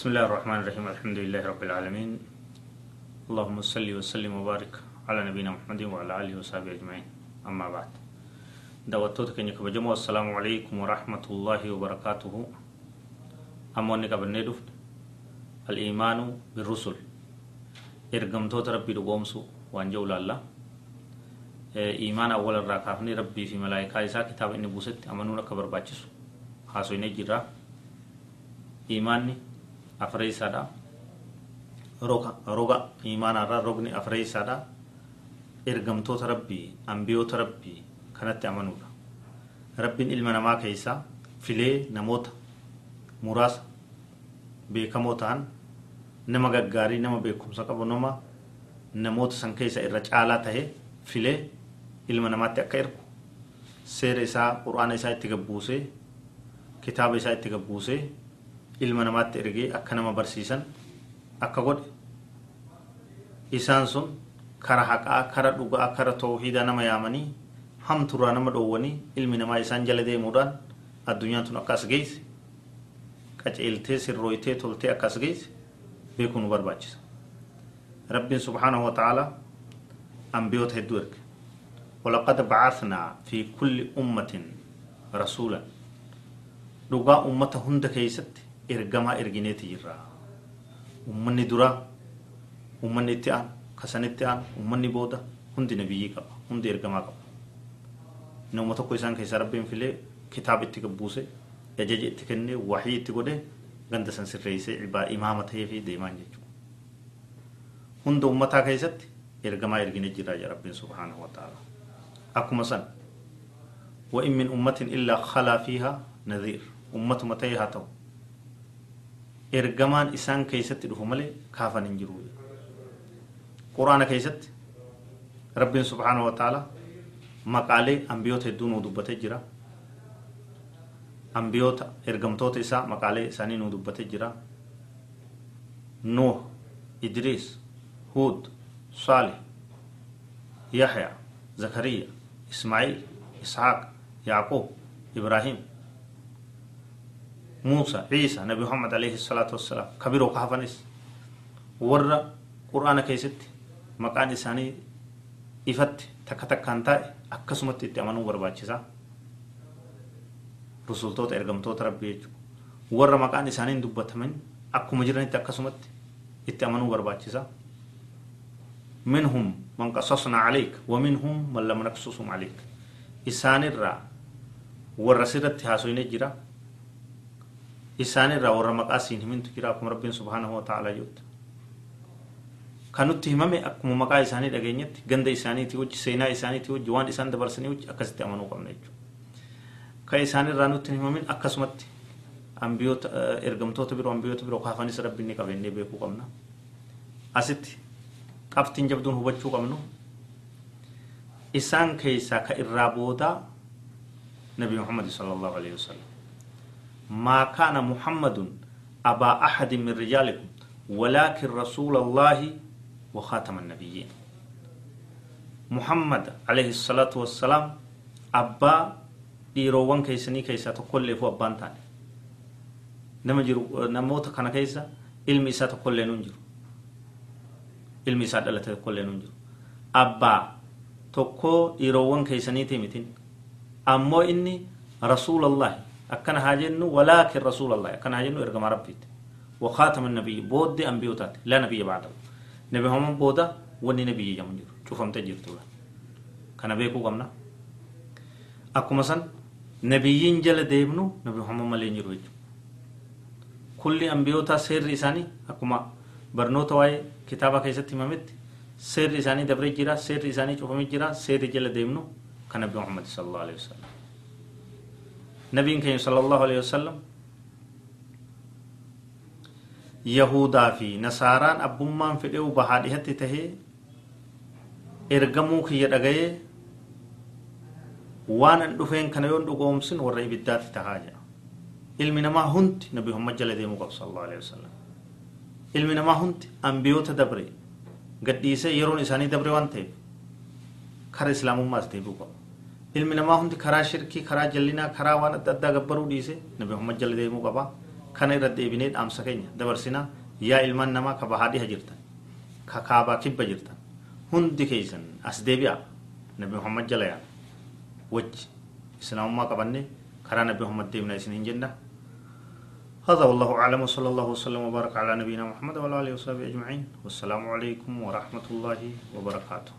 بسم الله الرحمن الرحيم الحمد لله رب العالمين اللهم صل وسلم وبارك على نبينا محمد وعلى اله وصحبه اجمعين اما بعد دعوتك كن كبجمو السلام عليكم ورحمه الله وبركاته اموني قبل دفت الايمان بالرسل ارغمتوت ربي دغومسو وانجو الله إيمان أول الراكافني ربي في ملائكة إسا كتاب إني بوست أمنونا كبر باتشسو حاسو إني جرا إيماني afreeysaadha roga roga imaanaarraa rogni afreeysaadha ergamtoota rabbii ambiyoota rabbii kanatti amanuudha rabbiin ilma namaa keessaa filee namoota muraasa beekamoo ta'an nama gaggaarii nama beekumsa qabu nama namoota san keessa irra caalaa tahe filee ilma namaatti akka ergu seera isaa quraana isaa itti gabbuusee kitaaba isaa itti gabbuusee ilma namaatti ergee akka nama barsiisan akka godhe isaan sun kara haqaa kara dhugaa kara tawhiidaa nama yaamanii hamturraa nama dhoowwanii ilmi namaa isaan jala deemuudhaan addunyaan tun akkas geesse qaceeltee sirrooytee toltee akkas geesse beekuu nu barbaachisa rabbiin subhaanahu wa ta'ala ambiyoota hedduu erge ولقد بعثنا في كل أمة رسولا dhugaa ummata hunda keessatti ergamaa ergineeti jirra. Uummanni duraa uummanni itti aan kasanitti aan uummanni booda hundi nabiyyii qaba hundi ergamaa qaba. Nama tokko isaan keessa rabbiin filee kitaaba itti buuse ajaja itti kennee wahii itti godhee ganda san sirreessee imaama ta'ee fi deemaan jechuudha. Hunda ummataa keessatti ergamaa ergine jira rabbiin subhaanahu wa ta'ala. Akkuma san wa'in min ummatin illaa khalaa fiihaa nadhiir ummatuma ta'ee haa ta'u. Ergamaan isaan keessatti dhufu malee kaafan hin jiru. Quraana keessatti rabbiin subhaanahu wa ta'ala maqaalee ambiyoota hedduu nuu dubbatee jira. Ambiyoota ergamtoota isaa maqaalee isaanii nuu dubbatee jira. Nuuh idriis huud saalih yaxya zakariya ismaa'iil isxaaq yaaqub ibraahim موسى عيسى نبي محمد عليه الصلاة والسلام. كبير وقافنس ور قرآن كيست مكان إساني إفت تك تك كانتا أكسمت إتأمنوا برباچسا رسولتوت إرغمتوت ربي ور مكان إساني دبتمن أكو مجرن أكسمت إتأمنوا برباچسا منهم من قصصنا عليك ومنهم من لم نقصصهم عليك. إسان الرا ور سرت هاسوين جرا isaan irraa warra maqaa siin himintu jira akkuma rabbiin subhaanahu wa ta'ala jettu kan nutti himame akkuma maqaa isaanii dhageenyetti ganda isaaniitii wajji seenaa isaaniitii wajji waan isaan dabarsanii wajji akkasitti amanuu qabna jechuudha kan isaan irraa nutti himamin akkasumatti ambiyoota ergamtoota biroo ambiyoota biroo kaafanis rabbiin ni qabennee beekuu qabna asitti qabxiin jabduun hubachuu qabnu isaan keessaa ka irraa boodaa nabi muhammad sallallahu alaihi wasallam ما كان محمد أبا أحد من رجالكم ولكن رسول الله وخاتم النبيين محمد عليه الصلاة والسلام أبا dhiiroowwan keessanii keessaa tokkollee fu abbaan taane nama jiru namoota kana keessa ilmi isaa tokkollee nun jiru ilmi isaa dhalate tokkollee nun jiru abbaa tokkoo dhiiroowwan keessaniiti mitin ammoo inni rasuulallahi akkana haa jennu walaakin rasuulallahi akkana haa jennu ergama rabbiiti وخاتم النبي. بود أنبيوتات. لا نبي بعده. نبي هم بودا وني نبي جم جرو شوفهم تجرتوا كان بيكو قمنا أكو مثلا نبيين جل ديبنو. نبي هم ملين جرو كل أنبيوتا سير إساني. أكو ما برنوتا واي كتابة كيسة تمامت. سير إساني دبري جرا سير إساني شوفهم جرا سير جل ديبنو. كان نبي محمد صلى الله عليه وسلم. كين صلى الله عليه وسلم yahudaa fi nasaaraan abbummaan fedhee bahaadhihatti tahee ergamuu kiyya dhagayee waan an dhufeen kana yoon dhugoomsin warra ibiddaatti tahaa jedha ilmi namaa hundi nabi muhammad jala deemuu qabu sallallahu alaihi wasallam ilmi namaa hundi ambiyoota dabre gadhiisee yeroon isaanii dabre waan ta'eef kara islaamummaas deebi'uu qaba ilmi namaa hundi karaa shirkii karaa jallinaa karaa waan adda addaa gabbaruu dhiise nabi muhammad jala deemuu qaba kana irra deebinee dhaamsa keenya dabarsina yaa ilmaan namaa ka bahaa dhiha jirtan ka kaabaa kibba jirtan hundi keessan as deebi'a nabi muhammad jala yaa wajji islaamummaa qabanne karaa nabi muhammad deemna isiniin jenna هذا والله أعلم وصلى الله وسلم وبارك على نبينا محمد وعلى آله وصحبه أجمعين والسلام عليكم ورحمة الله وبركاته